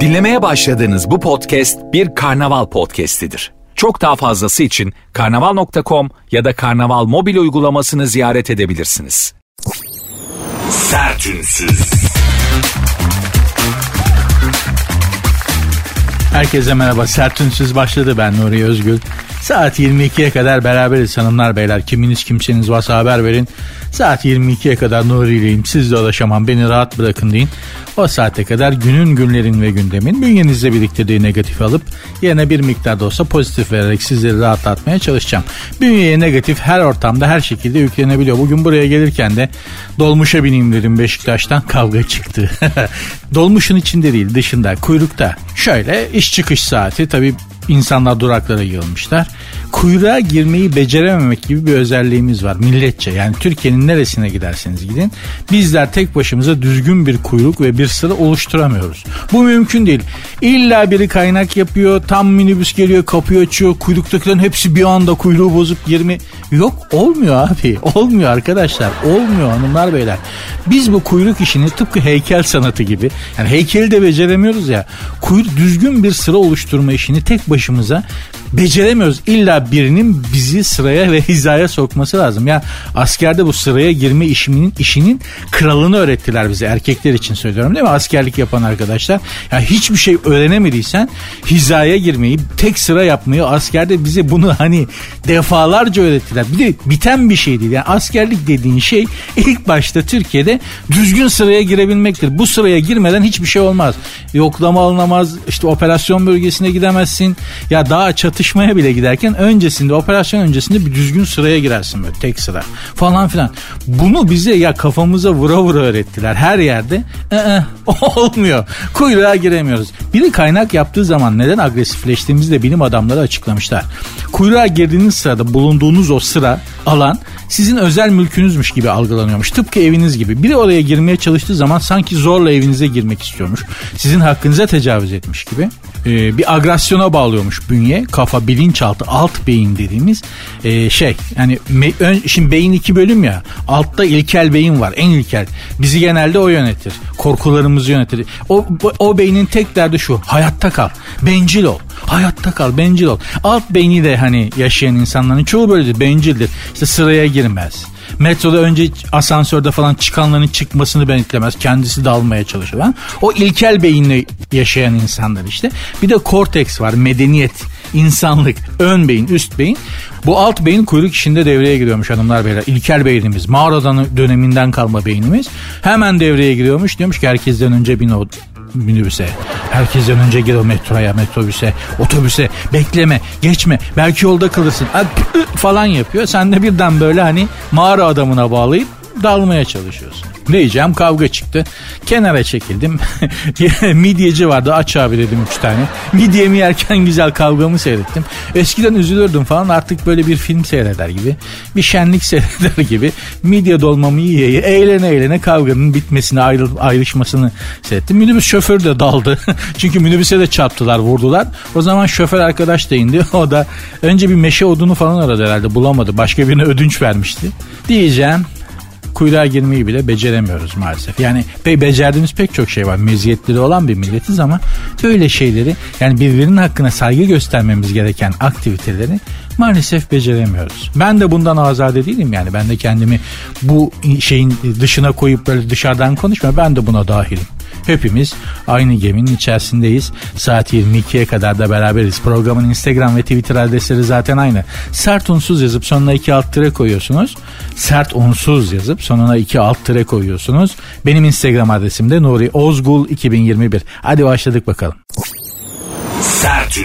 Dinlemeye başladığınız bu podcast bir karnaval podcastidir. Çok daha fazlası için karnaval.com ya da karnaval mobil uygulamasını ziyaret edebilirsiniz. Sertünsüz. Herkese merhaba. Sertünsüz başladı ben Nuri Özgül. Saat 22'ye kadar beraberiz hanımlar beyler. Kiminiz kimseniz varsa haber verin. Saat 22'ye kadar Nuri'leyim. Siz de ulaşamam. Beni rahat bırakın deyin. O saate kadar günün günlerin ve gündemin bünyenizde biriktirdiği negatif alıp yerine bir miktar da olsa pozitif vererek sizleri rahatlatmaya çalışacağım. Bünyeye negatif her ortamda her şekilde yüklenebiliyor. Bugün buraya gelirken de dolmuşa bineyim dedim Beşiktaş'tan kavga çıktı. Dolmuşun içinde değil dışında kuyrukta. Şöyle iş çıkış saati tabii insanlar duraklara yığılmışlar. Kuyruğa girmeyi becerememek gibi bir özelliğimiz var milletçe. Yani Türkiye'nin neresine giderseniz gidin. Bizler tek başımıza düzgün bir kuyruk ve bir sıra oluşturamıyoruz. Bu mümkün değil. İlla biri kaynak yapıyor, tam minibüs geliyor, kapıyı açıyor. Kuyruktakilerin hepsi bir anda kuyruğu bozup girme. Yok olmuyor abi. Olmuyor arkadaşlar. Olmuyor hanımlar beyler. Biz bu kuyruk işini tıpkı heykel sanatı gibi. Yani heykeli de beceremiyoruz ya. Kuyruk düzgün bir sıra oluşturma işini tek başımıza başımıza beceremiyoruz. İlla birinin bizi sıraya ve hizaya sokması lazım. Ya askerde bu sıraya girme işinin işinin kralını öğrettiler bize. Erkekler için söylüyorum değil mi? Askerlik yapan arkadaşlar. Ya hiçbir şey öğrenemediysen hizaya girmeyi, tek sıra yapmayı askerde bize bunu hani defalarca öğrettiler. Bir de biten bir şey değil. Yani askerlik dediğin şey ilk başta Türkiye'de düzgün sıraya girebilmektir. Bu sıraya girmeden hiçbir şey olmaz. Yoklama alınamaz. işte operasyon bölgesine gidemezsin. Ya daha çatışmaya bile giderken öncesinde operasyon öncesinde bir düzgün sıraya girersin böyle tek sıra falan filan. Bunu bize ya kafamıza vura vura öğrettiler her yerde. Ee, olmuyor. Kuyruğa giremiyoruz. Biri kaynak yaptığı zaman neden agresifleştiğimizi de bilim adamları açıklamışlar. Kuyruğa girdiğiniz sırada bulunduğunuz o sıra alan sizin özel mülkünüzmüş gibi algılanıyormuş. Tıpkı eviniz gibi. Biri oraya girmeye çalıştığı zaman sanki zorla evinize girmek istiyormuş. Sizin hakkınıza tecavüz etmiş gibi. Ee, bir agresyona bağlıyormuş bünye. Kafa, bilinçaltı, alt beyin dediğimiz e, şey. Yani me, ön, şimdi beyin iki bölüm ya. Altta ilkel beyin var. En ilkel. Bizi genelde o yönetir. Korkularımızı yönetir. O, o beynin tek derdi şu. Hayatta kal. Bencil ol. Hayatta kal. Bencil ol. Alt beyni de hani yaşayan insanların çoğu böyledir. Bencildir. İşte sıraya girmez. Metroda önce asansörde falan çıkanların çıkmasını benetlemez. Kendisi de almaya çalışır falan. O ilkel beyinle yaşayan insanlar işte. Bir de korteks var. Medeniyet, insanlık, ön beyin, üst beyin. Bu alt beyin kuyruk işinde devreye giriyormuş hanımlar beyler. İlkel beynimiz, mağaradan döneminden kalma beynimiz. Hemen devreye giriyormuş. Diyormuş ki herkesten önce bin o minibüse. Herkesten önce gir o metroya, metrobüse, otobüse. Bekleme, geçme. Belki yolda kalırsın. Falan yapıyor. Sen de birden böyle hani mağara adamına bağlayıp dalmaya çalışıyorsun. Ne diyeceğim kavga çıktı. Kenara çekildim. Midyeci vardı aç abi dedim üç tane. Midyemi yerken güzel kavgamı seyrettim. Eskiden üzülürdüm falan artık böyle bir film seyreder gibi. Bir şenlik seyreder gibi. Midye dolmamı yiye eğlene eğlene kavganın bitmesini ayrı, ayrışmasını seyrettim. Minibüs şoför de daldı. Çünkü minibüse de çarptılar vurdular. O zaman şoför arkadaş da indi. O da önce bir meşe odunu falan aradı herhalde bulamadı. Başka birine ödünç vermişti. Diyeceğim kuyruğa girmeyi bile beceremiyoruz maalesef. Yani be becerdiğimiz pek çok şey var. Meziyetleri olan bir milletiz ama böyle şeyleri yani birbirinin hakkına saygı göstermemiz gereken aktiviteleri maalesef beceremiyoruz. Ben de bundan azade değilim yani. Ben de kendimi bu şeyin dışına koyup böyle dışarıdan konuşma. Ben de buna dahilim. Hepimiz aynı geminin içerisindeyiz. Saat 22'ye kadar da beraberiz. Programın Instagram ve Twitter adresleri zaten aynı. Sert unsuz yazıp sonuna iki alt tire koyuyorsunuz. Sert unsuz yazıp sonuna iki alt tire koyuyorsunuz. Benim Instagram adresim de Nuri Ozgul 2021. Hadi başladık bakalım. Sert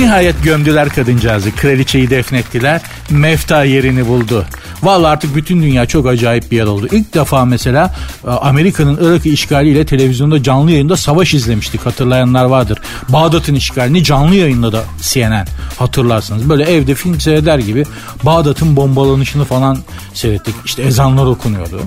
Nihayet gömdüler kadıncağızı. Kraliçeyi defnettiler. Mefta yerini buldu. Vallahi artık bütün dünya çok acayip bir yer oldu. İlk defa mesela e, Amerika'nın Irak'ı işgaliyle televizyonda canlı yayında savaş izlemiştik hatırlayanlar vardır. Bağdat'ın işgalini canlı yayında da CNN hatırlarsınız. Böyle evde film seyreder gibi Bağdat'ın bombalanışını falan seyrettik. İşte ezanlar okunuyordu.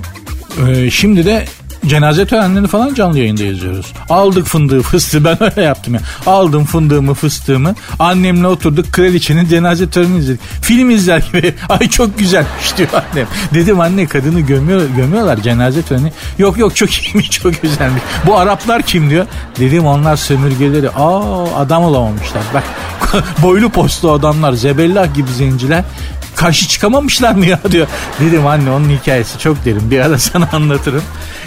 Ee, şimdi de cenaze törenlerini falan canlı yayında yazıyoruz. Aldık fındığı fıstığı ben öyle yaptım ya. Aldım fındığımı fıstığımı annemle oturduk kraliçenin cenaze törenini izledik. Film izler gibi ay çok güzelmiş diyor annem. Dedim anne kadını gömüyor, gömüyorlar cenaze töreni. Yok yok çok iyiymiş çok güzelmiş. Bu Araplar kim diyor. Dedim onlar sömürgeleri. Aa adam olamamışlar. Bak boylu postlu adamlar zebellah gibi zenciler karşı çıkamamışlar mı ya diyor. Dedim anne onun hikayesi çok derin bir ara sana anlatırım.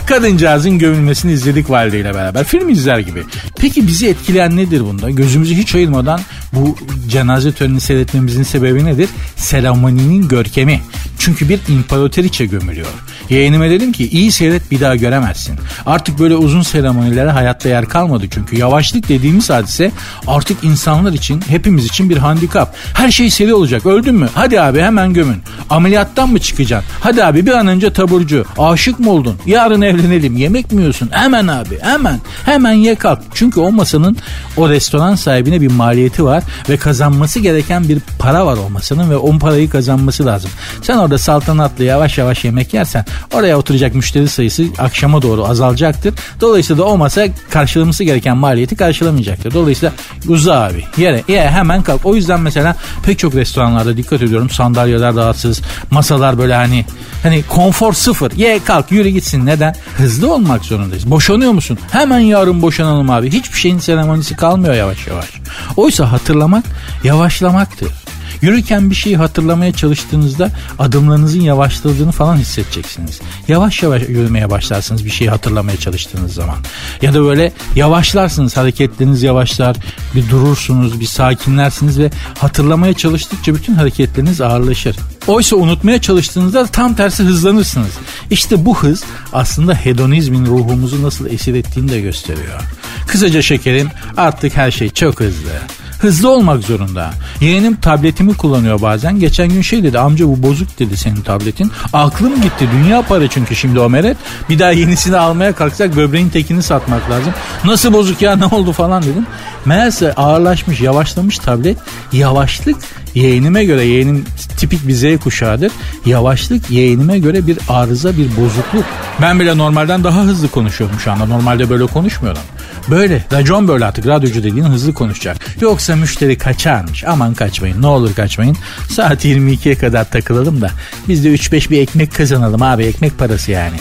Kadıncağızın gömülmesini izledik valideyle beraber. Film izler gibi. Peki bizi etkileyen nedir bunda? Gözümüzü hiç ayırmadan bu cenaze törenini seyretmemizin sebebi nedir? Selamaninin görkemi. Çünkü bir imparatoriçe gömülüyor. Yeğenime dedim ki iyi seyret bir daha göremezsin. Artık böyle uzun seremonilere hayatta yer kalmadı çünkü yavaşlık dediğimiz hadise artık insanlar için hepimiz için bir handikap. Her şey seri olacak öldün mü? Hadi abi hemen gömün. Ameliyattan mı çıkacaksın? Hadi abi bir an önce taburcu. Aşık mı oldun? Yarın evlenelim. Yemek mi yiyorsun? Hemen abi hemen. Hemen ye kalk. Çünkü o masanın o restoran sahibine bir maliyeti var ve kazanması gereken bir para var olmasının ve o parayı kazanması lazım. Sen orada saltanatlı yavaş yavaş yemek yersen oraya oturacak müşteri sayısı akşama doğru azalacaktır. Dolayısıyla da o masa karşılaması gereken maliyeti karşılamayacaktır. Dolayısıyla uza abi yere ye hemen kalk. O yüzden mesela pek çok restoranlarda dikkat ediyorum sandalyeler rahatsız masalar böyle hani hani konfor sıfır ye kalk yürü gitsin neden? Hızlı olmak zorundayız. Boşanıyor musun? Hemen yarın boşanalım abi. Hiçbir şeyin seremonisi kalmıyor yavaş yavaş. Oysa hatırlamak yavaşlamaktır. Yürürken bir şeyi hatırlamaya çalıştığınızda adımlarınızın yavaşladığını falan hissedeceksiniz. Yavaş yavaş yürümeye başlarsınız bir şeyi hatırlamaya çalıştığınız zaman. Ya da böyle yavaşlarsınız hareketleriniz yavaşlar bir durursunuz bir sakinlersiniz ve hatırlamaya çalıştıkça bütün hareketleriniz ağırlaşır. Oysa unutmaya çalıştığınızda tam tersi hızlanırsınız. İşte bu hız aslında hedonizmin ruhumuzu nasıl esir ettiğini de gösteriyor. Kısaca şekerim artık her şey çok hızlı hızlı olmak zorunda. Yeğenim tabletimi kullanıyor bazen. Geçen gün şey dedi amca bu bozuk dedi senin tabletin. Aklım gitti dünya para çünkü şimdi o meret. Bir daha yenisini almaya kalksak böbreğin tekini satmak lazım. Nasıl bozuk ya ne oldu falan dedim. Meğerse ağırlaşmış yavaşlamış tablet. Yavaşlık yeğenime göre yeğenim tipik bir Z kuşağıdır. Yavaşlık yeğenime göre bir arıza bir bozukluk. Ben bile normalden daha hızlı konuşuyorum şu anda. Normalde böyle konuşmuyorum. Böyle. Racon böyle artık. Radyocu dediğin hızlı konuşacak. Yoksa müşteri kaçarmış. Aman kaçmayın. Ne olur kaçmayın. Saat 22'ye kadar takılalım da biz de 3-5 bir ekmek kazanalım abi. Ekmek parası yani.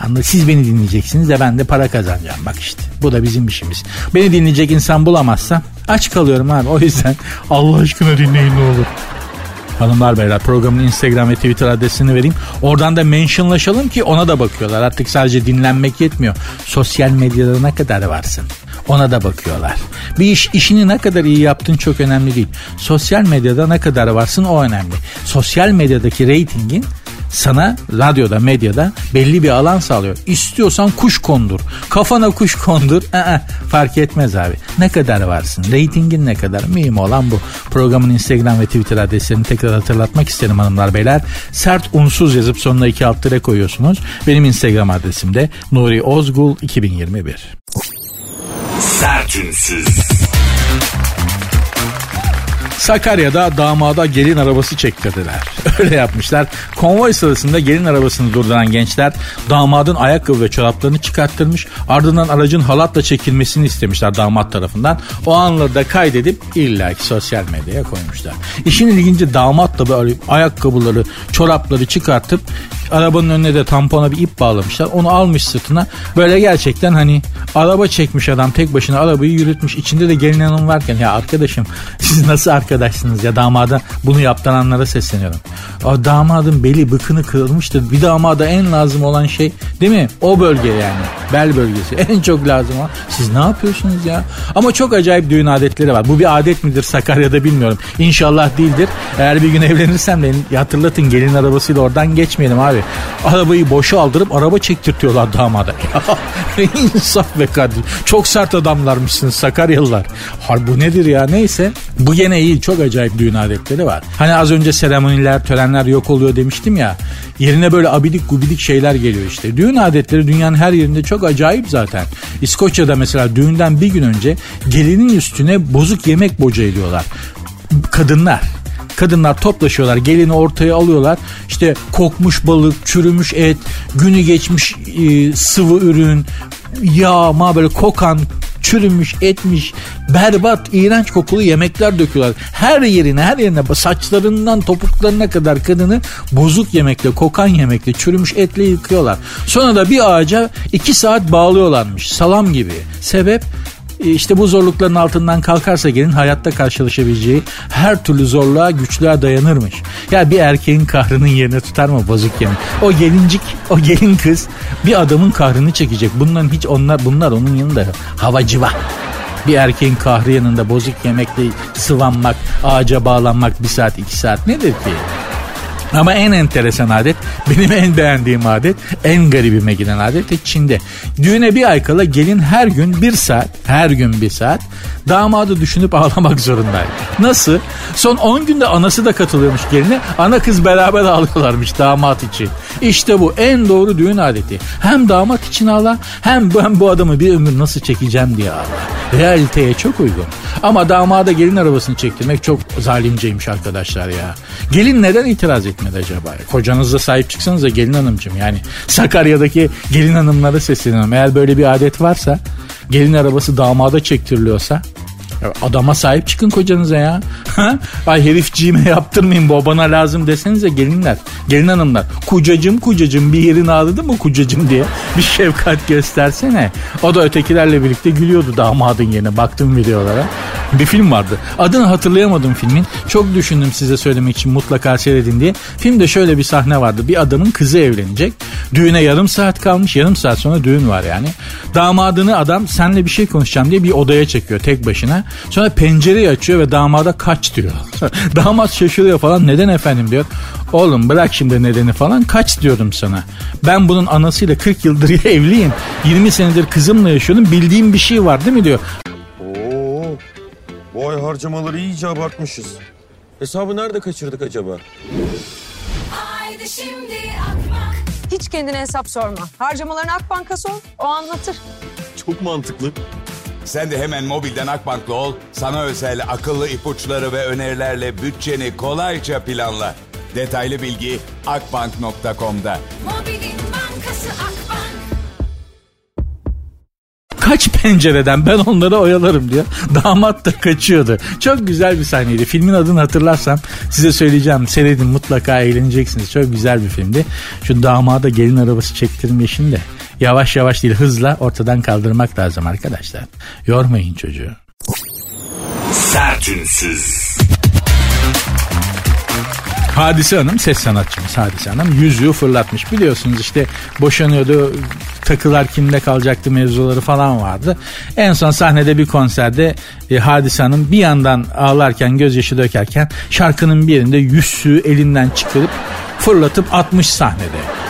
Anladın? Siz beni dinleyeceksiniz de ben de para kazanacağım. Bak işte. Bu da bizim işimiz. Beni dinleyecek insan bulamazsam aç kalıyorum abi. O yüzden Allah aşkına dinleyin ne olur. Hanımlar beyler programın Instagram ve Twitter adresini vereyim. Oradan da mentionlaşalım ki ona da bakıyorlar. Artık sadece dinlenmek yetmiyor. Sosyal medyada ne kadar varsın? Ona da bakıyorlar. Bir iş işini ne kadar iyi yaptın çok önemli değil. Sosyal medyada ne kadar varsın o önemli. Sosyal medyadaki reytingin sana radyoda medyada belli bir alan sağlıyor. İstiyorsan kuş kondur. Kafana kuş kondur. Aa, fark etmez abi. Ne kadar varsın? Ratingin ne kadar? Mühim olan bu. Programın Instagram ve Twitter adreslerini tekrar hatırlatmak isterim hanımlar beyler. Sert unsuz yazıp sonuna iki alt tere koyuyorsunuz. Benim Instagram adresim de Nuri Ozgul 2021. Sertünsüz. Sakarya'da damada gelin arabası çektirdiler. Öyle yapmışlar. Konvoy sırasında gelin arabasını durduran gençler damadın ayakkabı ve çoraplarını çıkarttırmış. Ardından aracın halatla çekilmesini istemişler damat tarafından. O anları da kaydedip illaki sosyal medyaya koymuşlar. İşin ilginci damat da böyle ayakkabıları, çorapları çıkartıp arabanın önüne de tampona bir ip bağlamışlar. Onu almış sırtına. Böyle gerçekten hani araba çekmiş adam tek başına arabayı yürütmüş. İçinde de gelin hanım varken ya arkadaşım siz nasıl arkadaşsınız ya damada bunu yaptıranlara sesleniyorum. O damadın beli bıkını kırılmıştır. Bir damada en lazım olan şey değil mi? O bölge yani. Bel bölgesi. En çok lazım o. Siz ne yapıyorsunuz ya? Ama çok acayip düğün adetleri var. Bu bir adet midir Sakarya'da bilmiyorum. İnşallah değildir. Eğer bir gün evlenirsem de hatırlatın gelin arabasıyla oradan geçmeyelim abi. Arabayı boşa aldırıp araba çektirtiyorlar damada. İnsaf be kardeşim. Çok sert adamlarmışsınız Sakaryalılar. Har bu nedir ya neyse. Bu gene iyi çok acayip düğün adetleri var. Hani az önce seremoniler, törenler yok oluyor demiştim ya. Yerine böyle abidik gubidik şeyler geliyor işte. Düğün adetleri dünyanın her yerinde çok acayip zaten. İskoçya'da mesela düğünden bir gün önce gelinin üstüne bozuk yemek boca ediyorlar. Kadınlar Kadınlar toplaşıyorlar gelini ortaya alıyorlar. İşte kokmuş balık, çürümüş et, günü geçmiş e, sıvı ürün, yağ, ma böyle kokan çürümüş, etmiş, berbat, iğrenç kokulu yemekler döküyorlar. Her yerine, her yerine saçlarından topuklarına kadar kadını bozuk yemekle, kokan yemekle, çürümüş etle yıkıyorlar. Sonra da bir ağaca iki saat bağlıyorlarmış. Salam gibi. Sebep işte bu zorlukların altından kalkarsa gelin hayatta karşılaşabileceği her türlü zorluğa güçlüğe dayanırmış. Ya bir erkeğin kahrının yerine tutar mı bozuk yemek? O gelincik, o gelin kız bir adamın kahrını çekecek. Bunların hiç onlar bunlar onun yanında havacıva. Bir erkeğin kahrı yanında bozuk yemekle sıvanmak, ağaca bağlanmak bir saat iki saat nedir ki? Ama en enteresan adet, benim en beğendiğim adet, en garibime giden adet de Çin'de. Düğüne bir ay kala gelin her gün bir saat, her gün bir saat damadı düşünüp ağlamak zorundaydı. Nasıl? Son 10 günde anası da katılıyormuş geline. Ana kız beraber ağlıyorlarmış damat için. İşte bu en doğru düğün adeti. Hem damat için ağla hem ben bu adamı bir ömür nasıl çekeceğim diye ağla. Realiteye çok uygun. Ama damada gelin arabasını çektirmek çok zalimceymiş arkadaşlar ya. Gelin neden itiraz etmedi acaba? Kocanızla sahip çıksanız da gelin hanımcığım. Yani Sakarya'daki gelin hanımlara sesleniyorum. Eğer böyle bir adet varsa gelin arabası damada çektiriliyorsa Adama sahip çıkın kocanıza ya. Ay herifciğime yaptırmayın bu bana lazım desenize gelinler. Gelin hanımlar. Kucacım kucacım bir yerin ağrıdı mı kucacım diye bir şefkat göstersene. O da ötekilerle birlikte gülüyordu damadın yerine. Baktım videolara. Bir film vardı. Adını hatırlayamadım filmin. Çok düşündüm size söylemek için mutlaka seyredin diye. Filmde şöyle bir sahne vardı. Bir adamın kızı evlenecek. Düğüne yarım saat kalmış. Yarım saat sonra düğün var yani. Damadını adam senle bir şey konuşacağım diye bir odaya çekiyor tek başına. Sonra pencereyi açıyor ve damada kaç diyor. Damat şaşırıyor falan neden efendim diyor. Oğlum bırak şimdi nedeni falan kaç diyorum sana. Ben bunun anasıyla 40 yıldır evliyim. 20 senedir kızımla yaşıyorum bildiğim bir şey var değil mi diyor. Oo, bu ay harcamaları iyice abartmışız. Hesabı nerede kaçırdık acaba? Haydi şimdi Akbank. Hiç kendine hesap sorma. Harcamalarını Akbank'a sor, o anlatır. Çok mantıklı. Sen de hemen mobilden Akbank'la ol. Sana özel akıllı ipuçları ve önerilerle bütçeni kolayca planla. Detaylı bilgi akbank.com'da. Mobilin bankası Akbank. Kaç pencereden ben onları oyalarım diyor. Damat da kaçıyordu. Çok güzel bir sahneydi. Filmin adını hatırlarsam size söyleyeceğim. Seyredin mutlaka eğleneceksiniz. Çok güzel bir filmdi. Şu damada gelin arabası çektirme işini de yavaş yavaş değil hızla ortadan kaldırmak lazım arkadaşlar. Yormayın çocuğu. Sertünsüz. Hadise Hanım ses sanatçımız Hadise Hanım yüzüğü fırlatmış. Biliyorsunuz işte boşanıyordu takılar kimde kalacaktı mevzuları falan vardı. En son sahnede bir konserde e, Hadise Hanım bir yandan ağlarken gözyaşı dökerken şarkının bir yerinde yüzüğü elinden çıkarıp fırlatıp atmış sahnede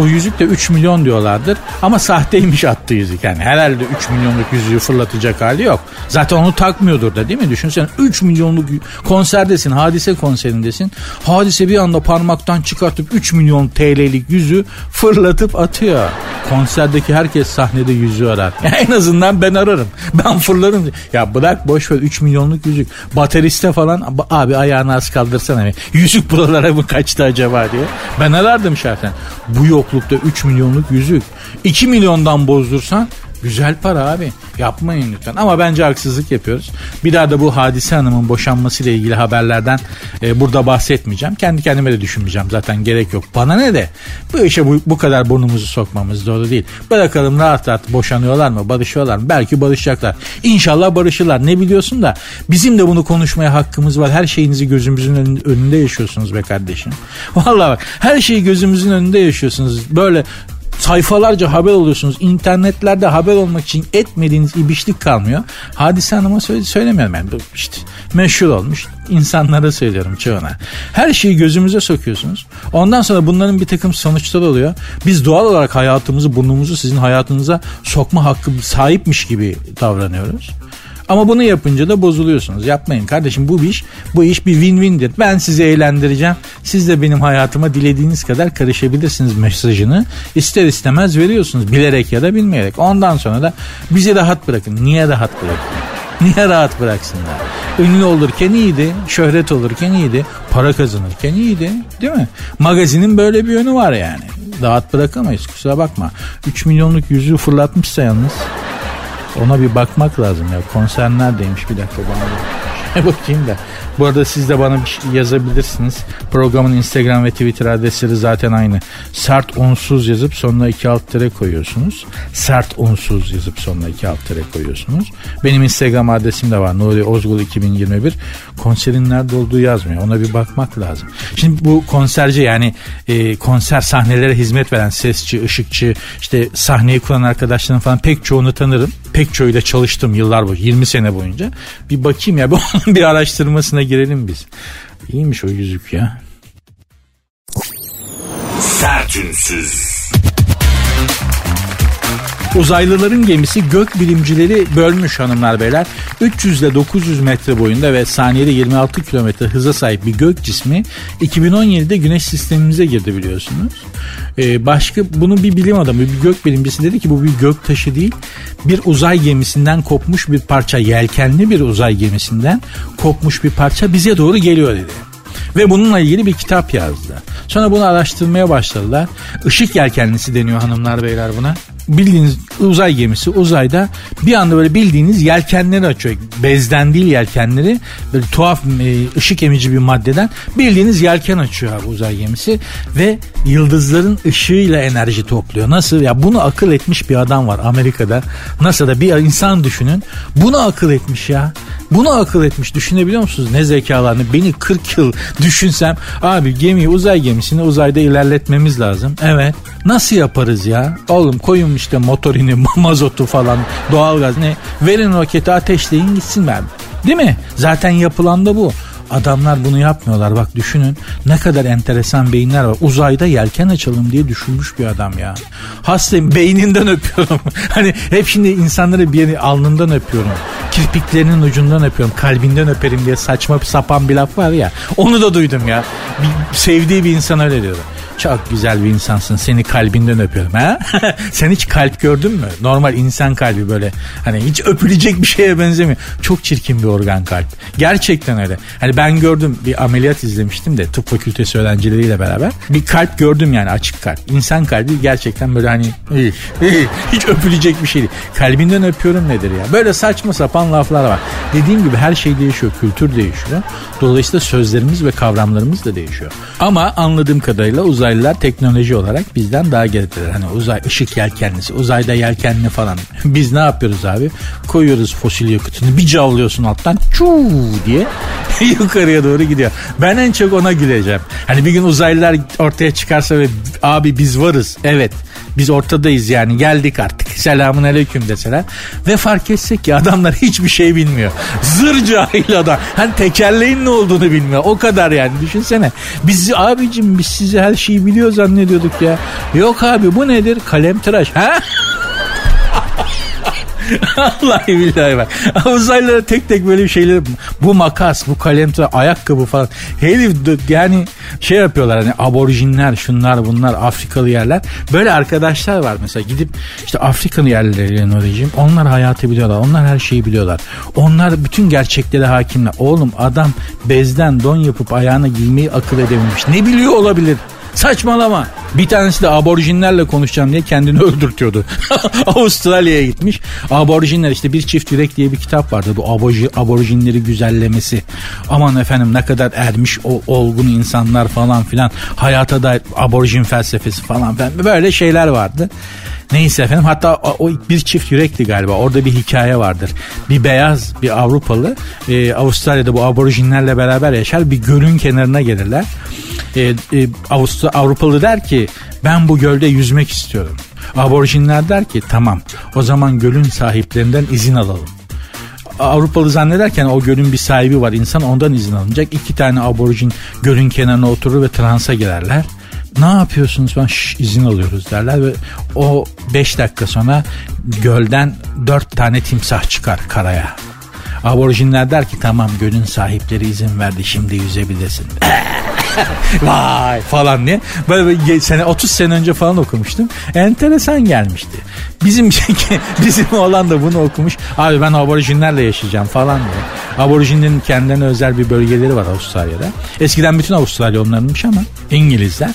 o yüzük de 3 milyon diyorlardır. Ama sahteymiş attığı yüzük. Yani herhalde 3 milyonluk yüzüğü fırlatacak hali yok. Zaten onu takmıyordur da değil mi? Düşünsene 3 milyonluk konserdesin. Hadise konserindesin. Hadise bir anda parmaktan çıkartıp 3 milyon TL'lik yüzüğü fırlatıp atıyor. Konserdeki herkes sahnede yüzüğü arar. Yani en azından ben ararım. Ben fırlarım. Ya bırak boş ver 3 milyonluk yüzük. Bateriste falan abi ayağını az kaldırsana. Yüzük buralara mı kaçtı acaba diye. Ben arardım şahsen. Bu yoklukta 3 milyonluk yüzük. 2 milyondan bozdursan Güzel para abi. Yapmayın lütfen. Ama bence haksızlık yapıyoruz. Bir daha da bu Hadise Hanım'ın boşanmasıyla ilgili haberlerden e, burada bahsetmeyeceğim. Kendi kendime de düşünmeyeceğim. Zaten gerek yok. Bana ne de bu işe bu, bu kadar burnumuzu sokmamız doğru değil. Bırakalım rahat rahat boşanıyorlar mı? Barışıyorlar mı? Belki barışacaklar. İnşallah barışırlar. Ne biliyorsun da bizim de bunu konuşmaya hakkımız var. Her şeyinizi gözümüzün önünde yaşıyorsunuz be kardeşim. Vallahi bak her şeyi gözümüzün önünde yaşıyorsunuz. Böyle sayfalarca haber oluyorsunuz. İnternetlerde haber olmak için etmediğiniz ibişlik kalmıyor. Hadise Hanım'a söyle, söylemiyorum. Yani. İşte meşhur olmuş. insanlara söylüyorum çoğuna. Her şeyi gözümüze sokuyorsunuz. Ondan sonra bunların bir takım sonuçları oluyor. Biz doğal olarak hayatımızı, burnumuzu sizin hayatınıza sokma hakkı sahipmiş gibi davranıyoruz. Ama bunu yapınca da bozuluyorsunuz. Yapmayın kardeşim bu iş bu iş bir win-win'dir. Ben sizi eğlendireceğim. Siz de benim hayatıma dilediğiniz kadar karışabilirsiniz mesajını. İster istemez veriyorsunuz bilerek ya da bilmeyerek. Ondan sonra da bizi rahat bırakın. Niye rahat bırakın? Niye rahat bıraksınlar? Ünlü olurken iyiydi, şöhret olurken iyiydi, para kazanırken iyiydi değil mi? Magazinin böyle bir yönü var yani. Rahat bırakamayız kusura bakma. 3 milyonluk yüzüğü fırlatmışsa yalnız ona bir bakmak lazım ya. Konser neredeymiş bir dakika bana. Bakayım da. Bu arada siz de bana bir şey yazabilirsiniz. Programın Instagram ve Twitter adresleri zaten aynı. Sert unsuz yazıp sonuna iki alt tere koyuyorsunuz. Sert unsuz yazıp sonuna iki alt tere koyuyorsunuz. Benim Instagram adresim de var. Nuri Ozgul 2021. Konserin nerede olduğu yazmıyor. Ona bir bakmak lazım. Şimdi bu konserci yani e, konser sahnelere hizmet veren sesçi, ışıkçı, işte sahneyi kuran arkadaşların falan pek çoğunu tanırım. Pek çoğuyla çalıştım yıllar boyunca 20 sene boyunca. Bir bakayım ya onun bir araştırmasına girelim biz. İyiymiş o yüzük ya. Sertünsüz. Uzaylıların gemisi gök bilimcileri bölmüş hanımlar beyler. 300 ile 900 metre boyunda ve saniyede 26 kilometre hıza sahip bir gök cismi 2017'de güneş sistemimize girdi biliyorsunuz. Ee, başka bunu bir bilim adamı bir gök bilimcisi dedi ki bu bir gök taşı değil bir uzay gemisinden kopmuş bir parça yelkenli bir uzay gemisinden kopmuş bir parça bize doğru geliyor dedi. Ve bununla ilgili bir kitap yazdı. Sonra bunu araştırmaya başladılar. Işık yelkenlisi deniyor hanımlar beyler buna. Bildiğiniz uzay gemisi uzayda bir anda böyle bildiğiniz yelkenleri açıyor. Bezden değil yelkenleri. Böyle tuhaf e, ışık emici bir maddeden bildiğiniz yelken açıyor abi uzay gemisi. Ve yıldızların ışığıyla enerji topluyor. Nasıl? Ya bunu akıl etmiş bir adam var Amerika'da. NASA'da bir insan düşünün. Bunu akıl etmiş ya. Bunu akıl etmiş. Düşünebiliyor musunuz? Ne zekalarını. Beni 40 yıl düşünsem abi gemiyi uzay gemisini uzayda ilerletmemiz lazım. Evet. Nasıl yaparız ya? Oğlum koyun işte motorini, mazotu falan, doğalgaz ne? Verin roketi ateşleyin gitsin ben. Değil mi? Zaten yapılan da bu. Adamlar bunu yapmıyorlar bak düşünün ne kadar enteresan beyinler var. Uzayda yelken açalım diye düşünmüş bir adam ya. Hastayım beyninden öpüyorum. hani hep şimdi insanları bir yeri alnından öpüyorum. Kirpiklerinin ucundan öpüyorum. Kalbinden öperim diye saçma sapan bir laf var ya. Onu da duydum ya. Bir, sevdiği bir insan öyle diyor. Çok güzel bir insansın. Seni kalbinden öpüyorum. Ha? Sen hiç kalp gördün mü? Normal insan kalbi böyle. Hani hiç öpülecek bir şeye benzemiyor. Çok çirkin bir organ kalp. Gerçekten öyle. Hani ben gördüm bir ameliyat izlemiştim de tıp fakültesi öğrencileriyle beraber. Bir kalp gördüm yani açık kalp. İnsan kalbi gerçekten böyle hani hiç öpülecek bir şey değil. Kalbinden öpüyorum nedir ya? Böyle saçma sapan laflar var. Dediğim gibi her şey değişiyor. Kültür değişiyor. Dolayısıyla sözlerimiz ve kavramlarımız da değişiyor. Ama anladığım kadarıyla uzaylılar teknoloji olarak bizden daha gerideler. Hani uzay ışık yelkenlisi, uzayda yelkenli falan. Biz ne yapıyoruz abi? Koyuyoruz fosil yakıtını bir cavlıyorsun alttan çuu diye yukarıya doğru gidiyor. Ben en çok ona güleceğim. Hani bir gün uzaylılar ortaya çıkarsa ve abi biz varız. Evet biz ortadayız yani geldik artık. Selamun aleyküm deseler. Ve fark etsek ki adamlar hiçbir şey bilmiyor. Zır cahil adam. Hani tekerleğin ne olduğunu bilmiyor. O kadar yani düşünsene. Biz abicim biz sizi her şeyi biliyor zannediyorduk ya. Yok abi bu nedir? Kalem tıraş. Ha? Vallahi billahi bak. Uzaylılara tek tek böyle şeyler bu makas, bu kalem, ayakkabı falan. Herif yani şey yapıyorlar hani aborjinler, şunlar bunlar, Afrikalı yerler. Böyle arkadaşlar var mesela gidip işte Afrikalı yerlerine orayacağım. Onlar hayatı biliyorlar. Onlar her şeyi biliyorlar. Onlar bütün gerçeklere hakimler. Oğlum adam bezden don yapıp ayağına giymeyi akıl edememiş. Ne biliyor olabilir? Saçmalama. Bir tanesi de aborjinlerle konuşacağım diye kendini öldürtüyordu. Avustralya'ya gitmiş. Aborjinler işte bir çift yürek diye bir kitap vardı. Bu aborji, aborjinleri güzellemesi. Aman efendim ne kadar ermiş o olgun insanlar falan filan. Hayata dair aborjin felsefesi falan filan. Böyle şeyler vardı. Neyse efendim hatta o bir çift yürekli galiba orada bir hikaye vardır. Bir beyaz bir Avrupalı e, Avustralya'da bu aborjinlerle beraber yaşar bir gölün kenarına gelirler. E, e, Avustra, Avrupalı der ki ben bu gölde yüzmek istiyorum. Aborjinler der ki tamam o zaman gölün sahiplerinden izin alalım. Avrupalı zannederken o gölün bir sahibi var insan ondan izin alınacak. İki tane aborjin gölün kenarına oturur ve transa girerler ne yapıyorsunuz falan Şş, izin alıyoruz derler ve o 5 dakika sonra gölden 4 tane timsah çıkar karaya. Aborjinler der ki tamam gölün sahipleri izin verdi şimdi yüzebilirsin. Vay falan diye. Böyle, böyle sene 30 sene önce falan okumuştum. Enteresan gelmişti. Bizim bizim olan da bunu okumuş. Abi ben aborjinlerle yaşayacağım falan diye. Aborjinlerin kendilerine özel bir bölgeleri var Avustralya'da. Eskiden bütün Avustralya onlarınmış ama İngilizler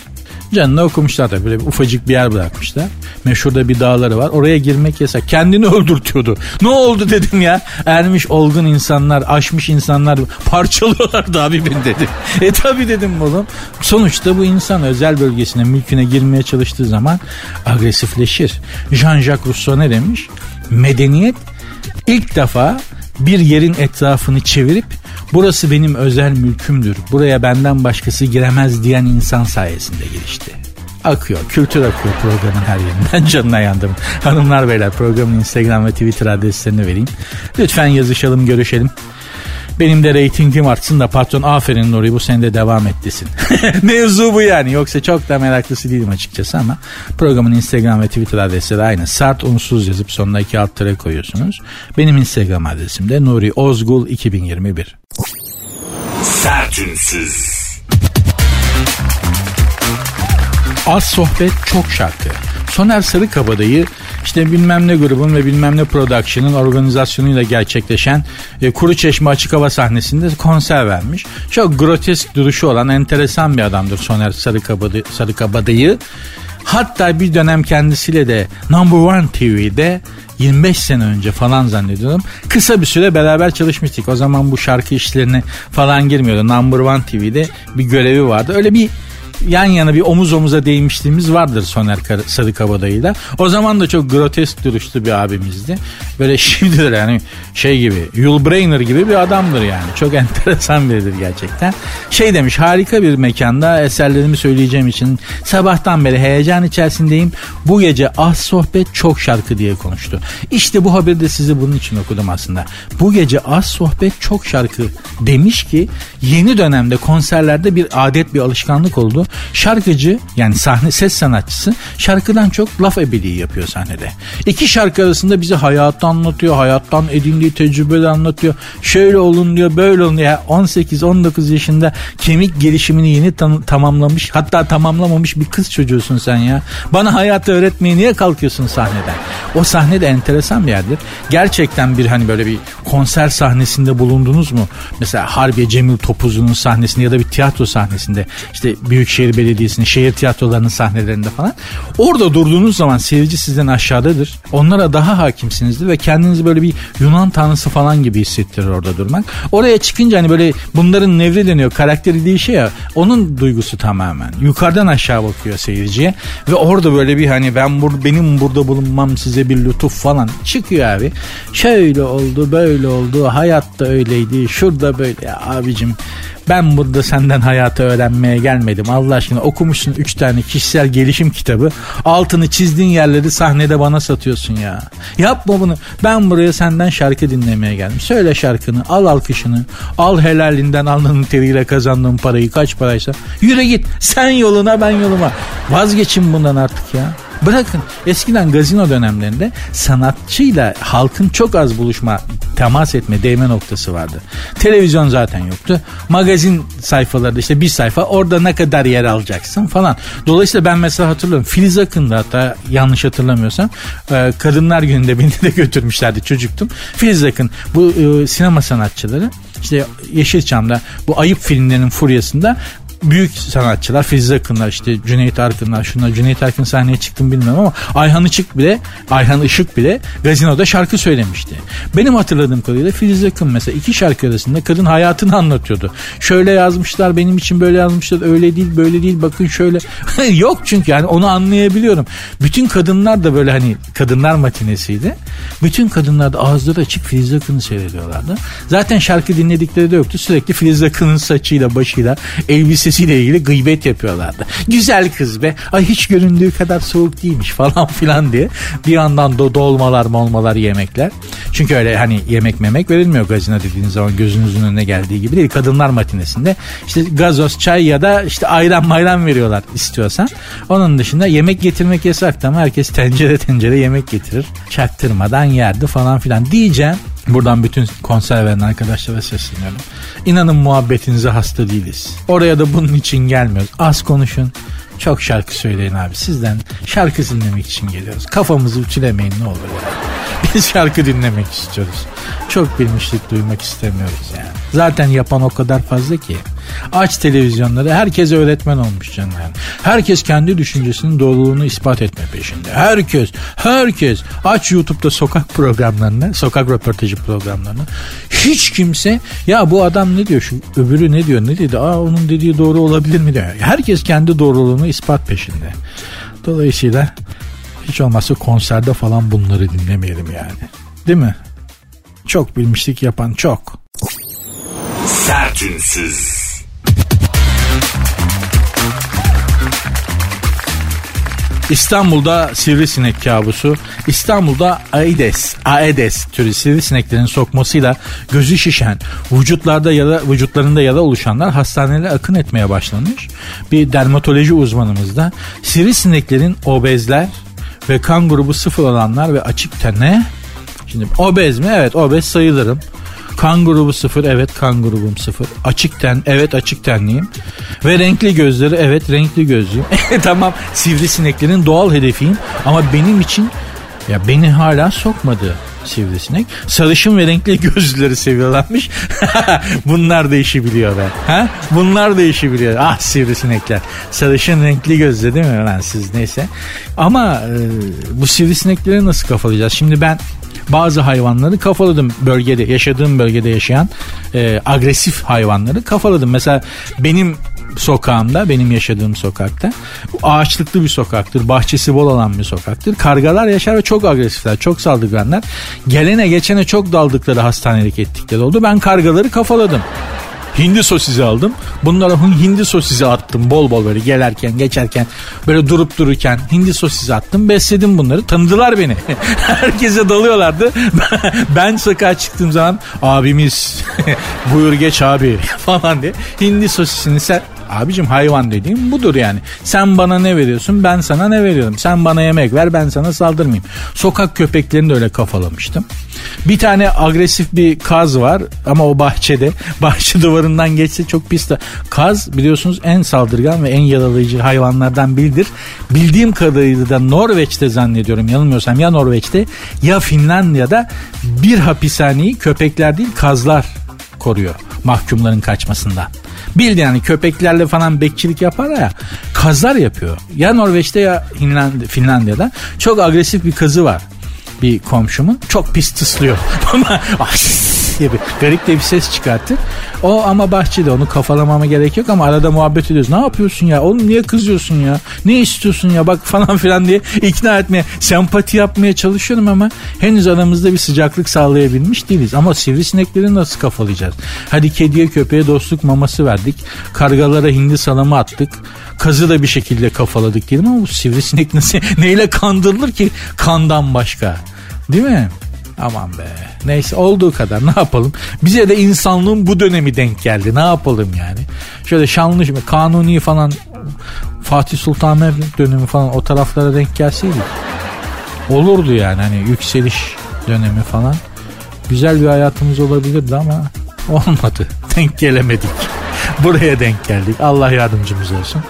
Canına okumuşlar da böyle bir ufacık bir yer bırakmışlar. Meşhurda bir dağları var. Oraya girmek yasak. Kendini öldürtüyordu. Ne oldu dedim ya. Ermiş olgun insanlar, aşmış insanlar parçalıyorlardı abi ben dedim. E tabi dedim oğlum. Sonuçta bu insan özel bölgesine, mülküne girmeye çalıştığı zaman agresifleşir. Jean-Jacques Rousseau ne demiş? Medeniyet ilk defa bir yerin etrafını çevirip burası benim özel mülkümdür. Buraya benden başkası giremez diyen insan sayesinde gelişti. Akıyor, kültür akıyor programın her yerinden canına yandım. Hanımlar beyler programın Instagram ve Twitter adreslerini vereyim. Lütfen yazışalım, görüşelim. Benim de reytingim artsın da patron aferin Nuri bu sene devam et desin. Mevzu bu yani. Yoksa çok da meraklısı değilim açıkçası ama programın Instagram ve Twitter adresleri aynı. Sart unsuz yazıp sonuna iki alt tere koyuyorsunuz. Benim Instagram adresim de Nuri Ozgul 2021. Sertünsüz. Az sohbet çok şarkı. Soner Sarıkabadayı işte bilmem ne grubun ve bilmem ne production'ın organizasyonuyla gerçekleşen e, Kuru Çeşme Açık Hava sahnesinde konser vermiş. Çok grotesk duruşu olan enteresan bir adamdır Soner Sarıkabadayı. Sarıkabadayı. Hatta bir dönem kendisiyle de Number One TV'de 25 sene önce falan zannediyorum. Kısa bir süre beraber çalışmıştık. O zaman bu şarkı işlerine falan girmiyordu. Number One TV'de bir görevi vardı. Öyle bir yan yana bir omuz omuza değmişliğimiz vardır Soner Sarıkabadayı'yla. O zaman da çok grotesk duruşlu bir abimizdi. Böyle şimdi de yani şey gibi Yul Brynner gibi bir adamdır yani. Çok enteresan biridir gerçekten. Şey demiş harika bir mekanda eserlerimi söyleyeceğim için sabahtan beri heyecan içerisindeyim. Bu gece az sohbet çok şarkı diye konuştu. İşte bu haberi de size bunun için okudum aslında. Bu gece az sohbet çok şarkı demiş ki yeni dönemde konserlerde bir adet bir alışkanlık oldu. Şarkıcı yani sahne ses sanatçısı şarkıdan çok laf ebeliği yapıyor sahnede. İki şarkı arasında bize hayattan anlatıyor, hayattan edindiği tecrübeleri anlatıyor. Şöyle olun diyor, böyle olun diyor. 18-19 yaşında kemik gelişimini yeni tam- tamamlamış, hatta tamamlamamış bir kız çocuğusun sen ya. Bana hayatı öğretmeye niye kalkıyorsun sahneden? O sahne de enteresan bir yerdir. Gerçekten bir hani böyle bir konser sahnesinde bulundunuz mu? Mesela Harbiye Cemil Topuzlu'nun sahnesinde ya da bir tiyatro sahnesinde işte Büyükşehir Belediyesi'nin şehir tiyatrolarının sahnelerinde falan. Orada durduğunuz zaman seyirci sizden aşağıdadır. Onlara daha hakimsinizdir ve kendinizi böyle bir Yunan tanrısı falan gibi hissettirir orada durmak. Oraya çıkınca hani böyle bunların nevreleniyor, karakteri değişiyor ya. Onun duygusu tamamen. Yukarıdan aşağı bakıyor seyirciye ve orada böyle bir hani ben bur benim burada bulunmam size bir lütuf falan çıkıyor abi. Şöyle oldu, böyle oldu, hayatta öyleydi, şurada böyle ya abicim ben burada senden hayatı öğrenmeye gelmedim. Allah aşkına okumuşsun 3 tane kişisel gelişim kitabı. Altını çizdiğin yerleri sahnede bana satıyorsun ya. Yapma bunu. Ben buraya senden şarkı dinlemeye geldim. Söyle şarkını, al alkışını, al helalinden alnının teriyle kazandığın parayı kaç paraysa. Yürü git. Sen yoluna ben yoluma. Vazgeçin bundan artık ya. Bırakın eskiden gazino dönemlerinde sanatçıyla halkın çok az buluşma, temas etme, değme noktası vardı. Televizyon zaten yoktu. Magazin sayfalarda işte bir sayfa orada ne kadar yer alacaksın falan. Dolayısıyla ben mesela hatırlıyorum Filiz Akın'da hatta yanlış hatırlamıyorsam e, Kadınlar Günü'nde beni de götürmüşlerdi çocuktum. Filiz Akın bu e, sinema sanatçıları işte Yeşilçam'da bu ayıp filmlerinin furyasında büyük sanatçılar Filiz Akınlar işte Cüneyt Arkınlar şunlar Cüneyt Arkın sahneye çıktım bilmiyorum ama Ayhan Işık bile Ayhan Işık bile gazinoda şarkı söylemişti. Benim hatırladığım kadarıyla Filiz Akın mesela iki şarkı arasında kadın hayatını anlatıyordu. Şöyle yazmışlar benim için böyle yazmışlar öyle değil böyle değil bakın şöyle. Yok çünkü yani onu anlayabiliyorum. Bütün kadınlar da böyle hani kadınlar matinesiydi. Bütün kadınlar da ağızları açık Filiz Akın'ı seyrediyorlardı. Zaten şarkı dinledikleri de yoktu. Sürekli Filiz Akın'ın saçıyla başıyla elbisesiyle ilgili gıybet yapıyorlardı. Güzel kız be. Ay hiç göründüğü kadar soğuk değilmiş falan filan diye. Bir yandan da dolmalar molmalar yemekler. Çünkü öyle hani yemek memek verilmiyor gazino dediğiniz zaman gözünüzün önüne geldiği gibi değil. Kadınlar matinesinde işte gazoz, çay ya da işte ayran mayran veriyorlar istiyorsan. Onun dışında yemek getirmek yasak ama herkes tencere tencere yemek getirir. Çaktırmadan yerdi falan filan diyeceğim. Buradan bütün konser veren arkadaşlara sesleniyorum. İnanın muhabbetinize hasta değiliz. Oraya da bunun için gelmiyoruz. Az konuşun. Çok şarkı söyleyin abi. Sizden şarkı dinlemek için geliyoruz. Kafamızı ütülemeyin ne olur ya. Biz şarkı dinlemek istiyoruz. Çok bilmişlik duymak istemiyoruz yani. Zaten yapan o kadar fazla ki. Aç televizyonları herkes öğretmen olmuş canım yani. Herkes kendi düşüncesinin doğruluğunu ispat etme peşinde. Herkes, herkes. Aç YouTube'da sokak programlarını, sokak röportajı programlarını. Hiç kimse ya bu adam ne diyor şu öbürü ne diyor ne dedi aa onun dediği doğru olabilir mi diyor. Herkes kendi doğruluğunu ispat peşinde. Dolayısıyla hiç olmazsa konserde falan bunları dinlemeyelim yani. Değil mi? Çok bilmişlik yapan çok. Sertünsüz. İstanbul'da sivrisinek kabusu, İstanbul'da Aedes, Aedes türü sivrisineklerin sokmasıyla gözü şişen, vücutlarda ya da vücutlarında yara oluşanlar hastanelere akın etmeye başlamış. Bir dermatoloji uzmanımız da sivrisineklerin obezler ve kan grubu sıfır olanlar ve açık tene Şimdi obez mi? Evet obez sayılırım. Kan grubu sıfır. Evet kan grubum sıfır. Açık ten. Evet açık tenliyim. Ve renkli gözleri. Evet renkli gözlüyüm. tamam sivrisineklerin doğal hedefiyim. Ama benim için ya beni hala sokmadı sivrisinek. Sarışın ve renkli gözlüleri seviyorlarmış. Bunlar da işi biliyor be. Ha? Bunlar da işi biliyor. Ah sivrisinekler. Sarışın renkli gözlü değil mi lan siz neyse. Ama e, bu sivrisinekleri nasıl kafalayacağız? Şimdi ben bazı hayvanları kafaladım bölgede yaşadığım bölgede yaşayan e, agresif hayvanları kafaladım. Mesela benim sokağımda benim yaşadığım sokakta ağaçlıklı bir sokaktır bahçesi bol olan bir sokaktır. Kargalar yaşar ve çok agresifler çok saldırganlar. Gelene geçene çok daldıkları hastanelik ettikleri oldu. Ben kargaları kafaladım Hindi sosisi aldım. Bunlara hindi sosisi attım bol bol böyle gelerken geçerken böyle durup dururken hindi sosisi attım besledim bunları tanıdılar beni. Herkese dalıyorlardı. ben sokağa çıktığım zaman abimiz buyur geç abi falan diye hindi sosisini sen Abicim hayvan dediğim budur yani. Sen bana ne veriyorsun ben sana ne veriyorum. Sen bana yemek ver ben sana saldırmayayım. Sokak köpeklerini de öyle kafalamıştım. Bir tane agresif bir kaz var ama o bahçede. Bahçe duvarından geçse çok pis. de- Kaz biliyorsunuz en saldırgan ve en yaralayıcı hayvanlardan biridir. Bildiğim kadarıyla da Norveç'te zannediyorum yanılmıyorsam ya Norveç'te ya Finlandiya'da bir hapishaneyi köpekler değil kazlar koruyor mahkumların kaçmasından. Bildi yani köpeklerle falan bekçilik yapar ya kazlar yapıyor. Ya Norveç'te ya Finland- Finlandiya'da çok agresif bir kazı var bir komşumun. Çok pis tıslıyor. Ama gibi garip de bir ses çıkarttı. O ama bahçede onu kafalamama gerek yok ama arada muhabbet ediyoruz. Ne yapıyorsun ya? Oğlum niye kızıyorsun ya? Ne istiyorsun ya? Bak falan filan diye ikna etmeye, sempati yapmaya çalışıyorum ama henüz aramızda bir sıcaklık sağlayabilmiş değiliz. Ama sivrisinekleri nasıl kafalayacağız? Hadi kediye köpeğe dostluk maması verdik. Kargalara hindi salamı attık. Kazı da bir şekilde kafaladık diyelim ama bu sivrisinek nasıl, neyle kandırılır ki kandan başka? Değil mi? Aman be. Neyse olduğu kadar ne yapalım. Bize de insanlığın bu dönemi denk geldi. Ne yapalım yani. Şöyle şanlı kanuni falan Fatih Sultan Mehmet dönemi falan o taraflara denk gelseydik. Olurdu yani hani yükseliş dönemi falan. Güzel bir hayatımız olabilirdi ama olmadı. Denk gelemedik. Buraya denk geldik. Allah yardımcımız olsun.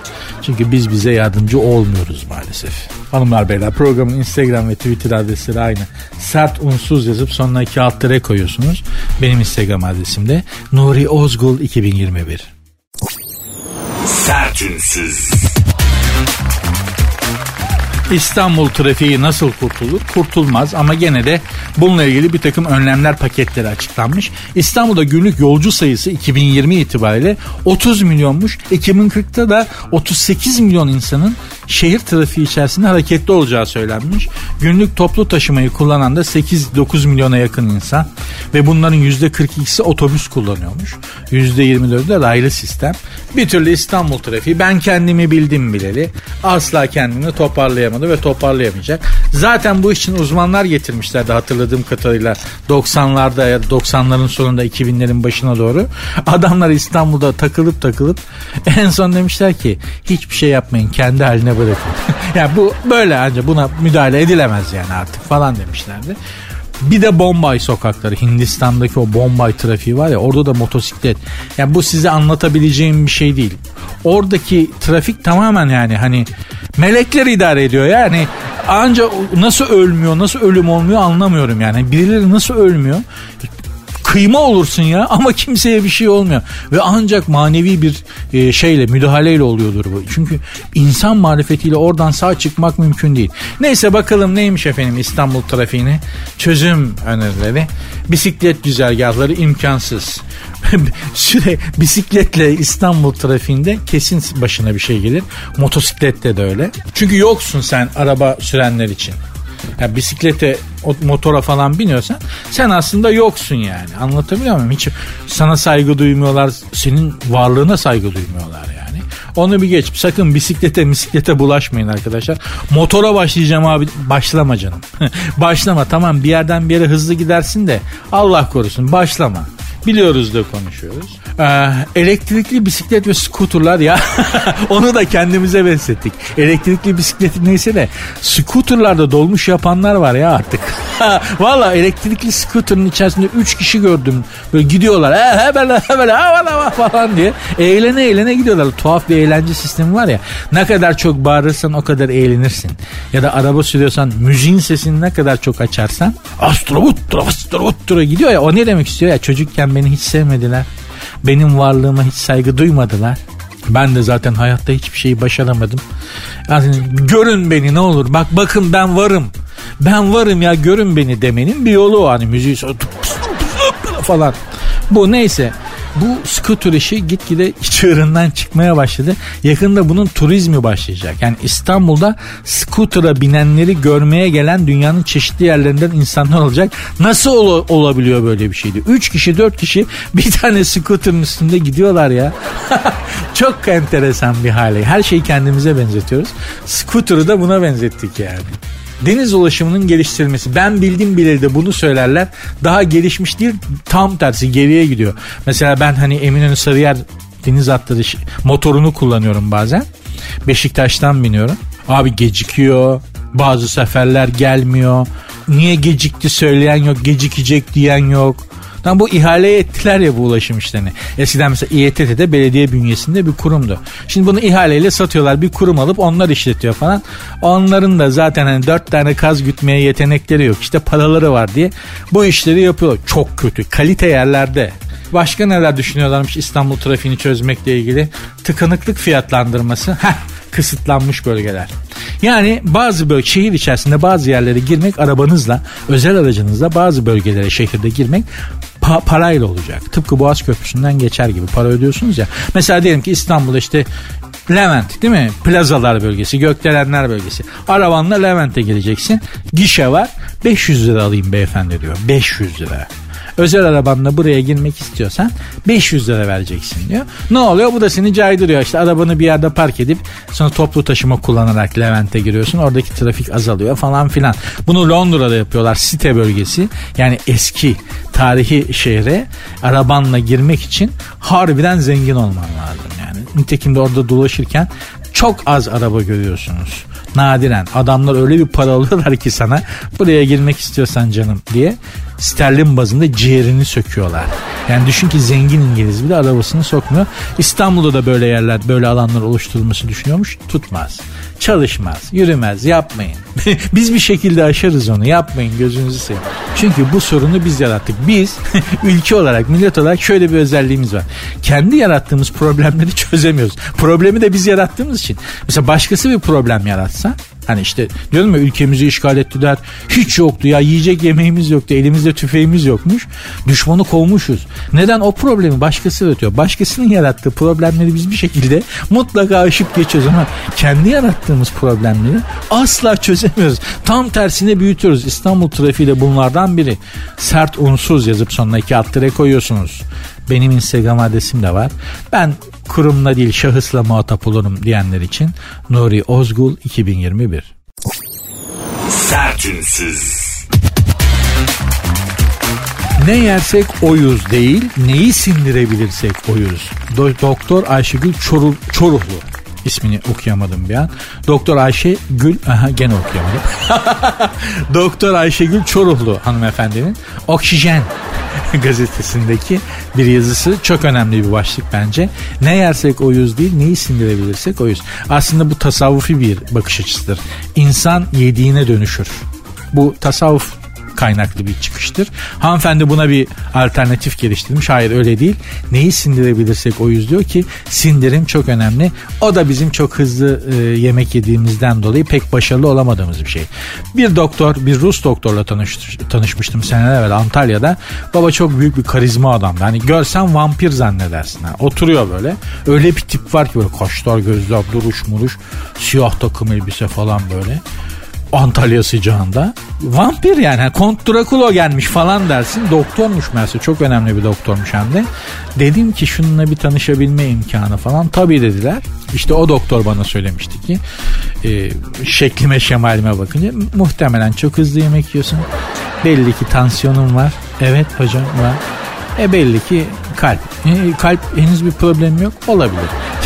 Çünkü biz bize yardımcı olmuyoruz maalesef. Hanımlar beyler programın Instagram ve Twitter adresleri aynı. Sert unsuz yazıp sonuna iki alt tere koyuyorsunuz. Benim Instagram adresim de Nuri Ozgul 2021. Sertünsüz. İstanbul trafiği nasıl kurtulur? Kurtulmaz ama gene de bununla ilgili bir takım önlemler paketleri açıklanmış. İstanbul'da günlük yolcu sayısı 2020 itibariyle 30 milyonmuş. 2040'ta da 38 milyon insanın şehir trafiği içerisinde hareketli olacağı söylenmiş. Günlük toplu taşımayı kullanan da 8-9 milyona yakın insan ve bunların %42'si otobüs kullanıyormuş. %24'ü de raylı sistem. Bir türlü İstanbul trafiği ben kendimi bildim bileli asla kendini toparlayamadı ve toparlayamayacak. Zaten bu için uzmanlar getirmişlerdi hatırladığım kadarıyla 90'larda ya da 90'ların sonunda 2000'lerin başına doğru. Adamlar İstanbul'da takılıp takılıp en son demişler ki hiçbir şey yapmayın kendi haline bırakın. yani bu böyle ancak buna müdahale edilemez yani artık falan demişlerdi. Bir de Bombay sokakları Hindistan'daki o Bombay trafiği var ya orada da motosiklet. Yani bu size anlatabileceğim bir şey değil. Oradaki trafik tamamen yani hani melekler idare ediyor yani anca nasıl ölmüyor nasıl ölüm olmuyor anlamıyorum yani birileri nasıl ölmüyor kıyma olursun ya ama kimseye bir şey olmuyor. Ve ancak manevi bir e, şeyle müdahaleyle oluyordur bu. Çünkü insan marifetiyle oradan sağ çıkmak mümkün değil. Neyse bakalım neymiş efendim İstanbul trafiğine çözüm önerileri. Bisiklet güzergahları imkansız. Süre bisikletle İstanbul trafiğinde kesin başına bir şey gelir. Motosiklette de öyle. Çünkü yoksun sen araba sürenler için. Ya bisiklete, motora falan biniyorsan sen aslında yoksun yani. Anlatabiliyor muyum? Hiç sana saygı duymuyorlar, senin varlığına saygı duymuyorlar yani. Onu bir geç. Sakın bisiklete bisiklete bulaşmayın arkadaşlar. Motora başlayacağım abi. Başlama canım. başlama tamam bir yerden bir yere hızlı gidersin de Allah korusun başlama. Biliyoruz da konuşuyoruz. Ee, elektrikli bisiklet ve skuterlar ya onu da kendimize benzettik. Elektrikli bisiklet neyse de skuterlarda dolmuş yapanlar var ya artık. Valla elektrikli skuterın içerisinde 3 kişi gördüm. Böyle gidiyorlar. He, he böyle he böyle ha, ha falan diye. Eğlene eğlene gidiyorlar. Tuhaf bir eğlence sistemi var ya. Ne kadar çok bağırırsan o kadar eğlenirsin. Ya da araba sürüyorsan müziğin sesini ne kadar çok açarsan astrobut gidiyor ya. O ne demek istiyor ya çocukken beni hiç sevmediler. Benim varlığıma hiç saygı duymadılar. Ben de zaten hayatta hiçbir şeyi başaramadım. Yani görün beni ne olur. Bak bakın ben varım. Ben varım ya görün beni demenin bir yolu o. Hani müziği falan. Bu neyse. Bu scooter işi gitgide çığırından çıkmaya başladı. Yakında bunun turizmi başlayacak. Yani İstanbul'da scooter'a binenleri görmeye gelen dünyanın çeşitli yerlerinden insanlar olacak. Nasıl ol- olabiliyor böyle bir şeydi? 3 kişi 4 kişi bir tane scooter'ın üstünde gidiyorlar ya. Çok enteresan bir hale. Her şeyi kendimize benzetiyoruz. Scooter'ı da buna benzettik yani. Deniz ulaşımının geliştirilmesi. Ben bildim bileli de bunu söylerler. Daha gelişmiş değil tam tersi geriye gidiyor. Mesela ben hani Eminönü Sarıyer deniz atları motorunu kullanıyorum bazen. Beşiktaş'tan biniyorum. Abi gecikiyor. Bazı seferler gelmiyor. Niye gecikti söyleyen yok. Gecikecek diyen yok. Tam bu ihaleye ettiler ya bu ulaşım işlerini. Eskiden mesela İETT'de belediye bünyesinde bir kurumdu. Şimdi bunu ihaleyle satıyorlar. Bir kurum alıp onlar işletiyor falan. Onların da zaten hani dört tane kaz gütmeye yetenekleri yok. İşte paraları var diye bu işleri yapıyorlar. Çok kötü. Kalite yerlerde. Başka neler düşünüyorlarmış İstanbul trafiğini çözmekle ilgili? Tıkanıklık fiyatlandırması. Heh, kısıtlanmış bölgeler. Yani bazı böyle şehir içerisinde bazı yerlere girmek arabanızla, özel aracınızla bazı bölgelere şehirde girmek pa- parayla olacak. Tıpkı Boğaz Köprüsü'nden geçer gibi para ödüyorsunuz ya. Mesela diyelim ki İstanbul'da işte Levent değil mi? Plazalar bölgesi, Gökdelenler bölgesi. Arabanla Levent'e geleceksin. Gişe var. 500 lira alayım beyefendi diyor. 500 lira. Özel arabanla buraya girmek istiyorsan 500 lira vereceksin diyor. Ne oluyor? Bu da seni caydırıyor. İşte arabanı bir yerde park edip sonra toplu taşıma kullanarak Levent'e giriyorsun. Oradaki trafik azalıyor falan filan. Bunu Londra'da yapıyorlar. Site bölgesi. Yani eski tarihi şehre arabanla girmek için harbiden zengin olman lazım yani. Nitekim de orada dolaşırken çok az araba görüyorsunuz. Nadiren adamlar öyle bir para alıyorlar ki sana buraya girmek istiyorsan canım diye sterlin bazında ciğerini söküyorlar. Yani düşün ki zengin İngiliz bile arabasını sokmuyor. İstanbul'da da böyle yerler böyle alanlar oluşturulması düşünüyormuş tutmaz. Çalışmaz, yürümez, yapmayın. biz bir şekilde aşarız onu. Yapmayın gözünüzü seveyim. Çünkü bu sorunu biz yarattık. Biz ülke olarak, millet olarak şöyle bir özelliğimiz var. Kendi yarattığımız problemleri çözemiyoruz. Problemi de biz yarattığımız için. Mesela başkası bir problem yaratsa Hani işte diyorum ya ülkemizi işgal ettiler. Hiç yoktu ya yiyecek yemeğimiz yoktu. Elimizde tüfeğimiz yokmuş. Düşmanı kovmuşuz. Neden o problemi başkası üretiyor? Başkasının yarattığı problemleri biz bir şekilde mutlaka aşıp geçiyoruz ama kendi yarattığımız problemleri asla çözemiyoruz. Tam tersine büyütüyoruz. İstanbul trafiği de bunlardan biri. Sert unsuz yazıp sonuna iki alt koyuyorsunuz. Benim Instagram adresim de var. Ben kurumla değil şahısla muhatap olurum diyenler için Nuri Ozgul 2021. Sertünsüz. Ne yersek oyuz değil, neyi sindirebilirsek oyuz. Do- Doktor Ayşegül Çorul, Çoruhlu. ismini okuyamadım bir an. Doktor Ayşe Gül, aha gene okuyamadım. Doktor Ayşegül Çoruhlu hanımefendinin Oksijen gazetesindeki bir yazısı çok önemli bir başlık bence. Ne yersek oyuz değil, neyi sindirebilirsek oyuz. Aslında bu tasavvufi bir bakış açısıdır. İnsan yediğine dönüşür. Bu tasavvuf kaynaklı bir çıkıştır. Hanımefendi buna bir alternatif geliştirmiş. Hayır öyle değil. Neyi sindirebilirsek o yüz diyor ki sindirim çok önemli. O da bizim çok hızlı e, yemek yediğimizden dolayı pek başarılı olamadığımız bir şey. Bir doktor, bir Rus doktorla tanış, tanışmıştım seneler evvel Antalya'da. Baba çok büyük bir karizma adamdı. Hani görsen vampir zannedersin. Ha. Oturuyor böyle. Öyle bir tip var ki böyle kaşlar, gözler, duruş muruş, siyah takım elbise falan böyle. Antalya sıcağında. Vampir yani. yani Kont Drakulo gelmiş falan dersin. Doktormuş meğerse. Çok önemli bir doktormuş hem de. Dedim ki şununla bir tanışabilme imkanı falan. Tabii dediler. İşte o doktor bana söylemişti ki e, şeklime şemalime bakınca muhtemelen çok hızlı yemek yiyorsun. Belli ki tansiyonun var. Evet hocam var. E belli ki kalp. E, kalp henüz bir problem yok. Olabilir.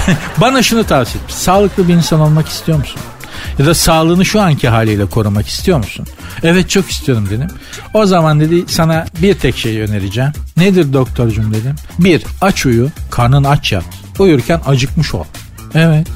bana şunu tavsiye etmiş. Sağlıklı bir insan olmak istiyor musun? Ya da sağlığını şu anki haliyle korumak istiyor musun? Evet çok istiyorum dedim. O zaman dedi sana bir tek şey önereceğim. Nedir doktorcum dedim. Bir aç uyu karnın aç yat. Uyurken acıkmış ol. Evet.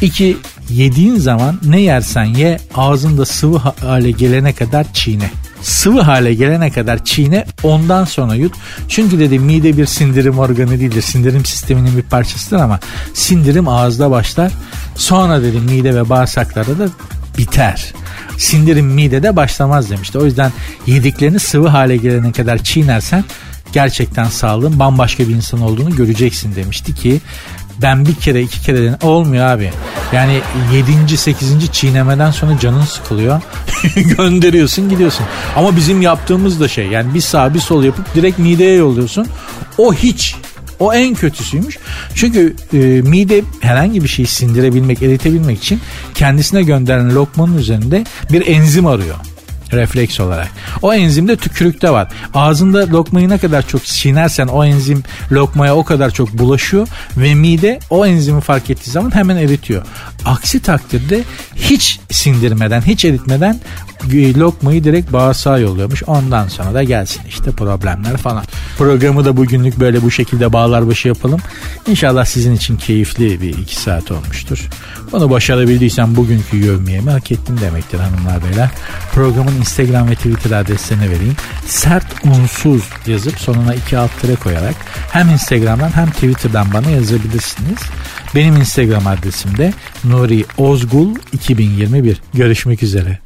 İki yediğin zaman ne yersen ye ağzında sıvı hale gelene kadar çiğne sıvı hale gelene kadar çiğne ondan sonra yut. Çünkü dedi mide bir sindirim organı değildir. Sindirim sisteminin bir parçasıdır ama sindirim ağızda başlar. Sonra dedi mide ve bağırsaklarda da biter. Sindirim midede başlamaz demişti. O yüzden yediklerini sıvı hale gelene kadar çiğnersen gerçekten sağlığın bambaşka bir insan olduğunu göreceksin demişti ki ben bir kere iki kere dedim. Olmuyor abi. Yani yedinci sekizinci çiğnemeden sonra canın sıkılıyor. Gönderiyorsun gidiyorsun. Ama bizim yaptığımız da şey yani bir sağ bir sol yapıp direkt mideye yolluyorsun. O hiç o en kötüsüymüş. Çünkü e, mide herhangi bir şeyi sindirebilmek, eritebilmek için kendisine gönderen lokmanın üzerinde bir enzim arıyor refleks olarak. O enzim de tükürükte var. Ağzında lokmayı ne kadar çok çiğnersen o enzim lokmaya o kadar çok bulaşıyor ve mide o enzimi fark ettiği zaman hemen eritiyor. Aksi takdirde hiç sindirmeden, hiç eritmeden lokmayı direkt bağırsağa yolluyormuş. Ondan sonra da gelsin işte problemler falan. Programı da bugünlük böyle bu şekilde bağlar başı yapalım. İnşallah sizin için keyifli bir iki saat olmuştur. Bunu başarabildiysem bugünkü yövmeyemi hak ettim demektir hanımlar beyler. Programın Instagram ve Twitter adreslerini vereyim. Sert unsuz yazıp sonuna iki alt tere koyarak hem Instagram'dan hem Twitter'dan bana yazabilirsiniz. Benim Instagram adresim de Nuri Ozgul 2021. Görüşmek üzere.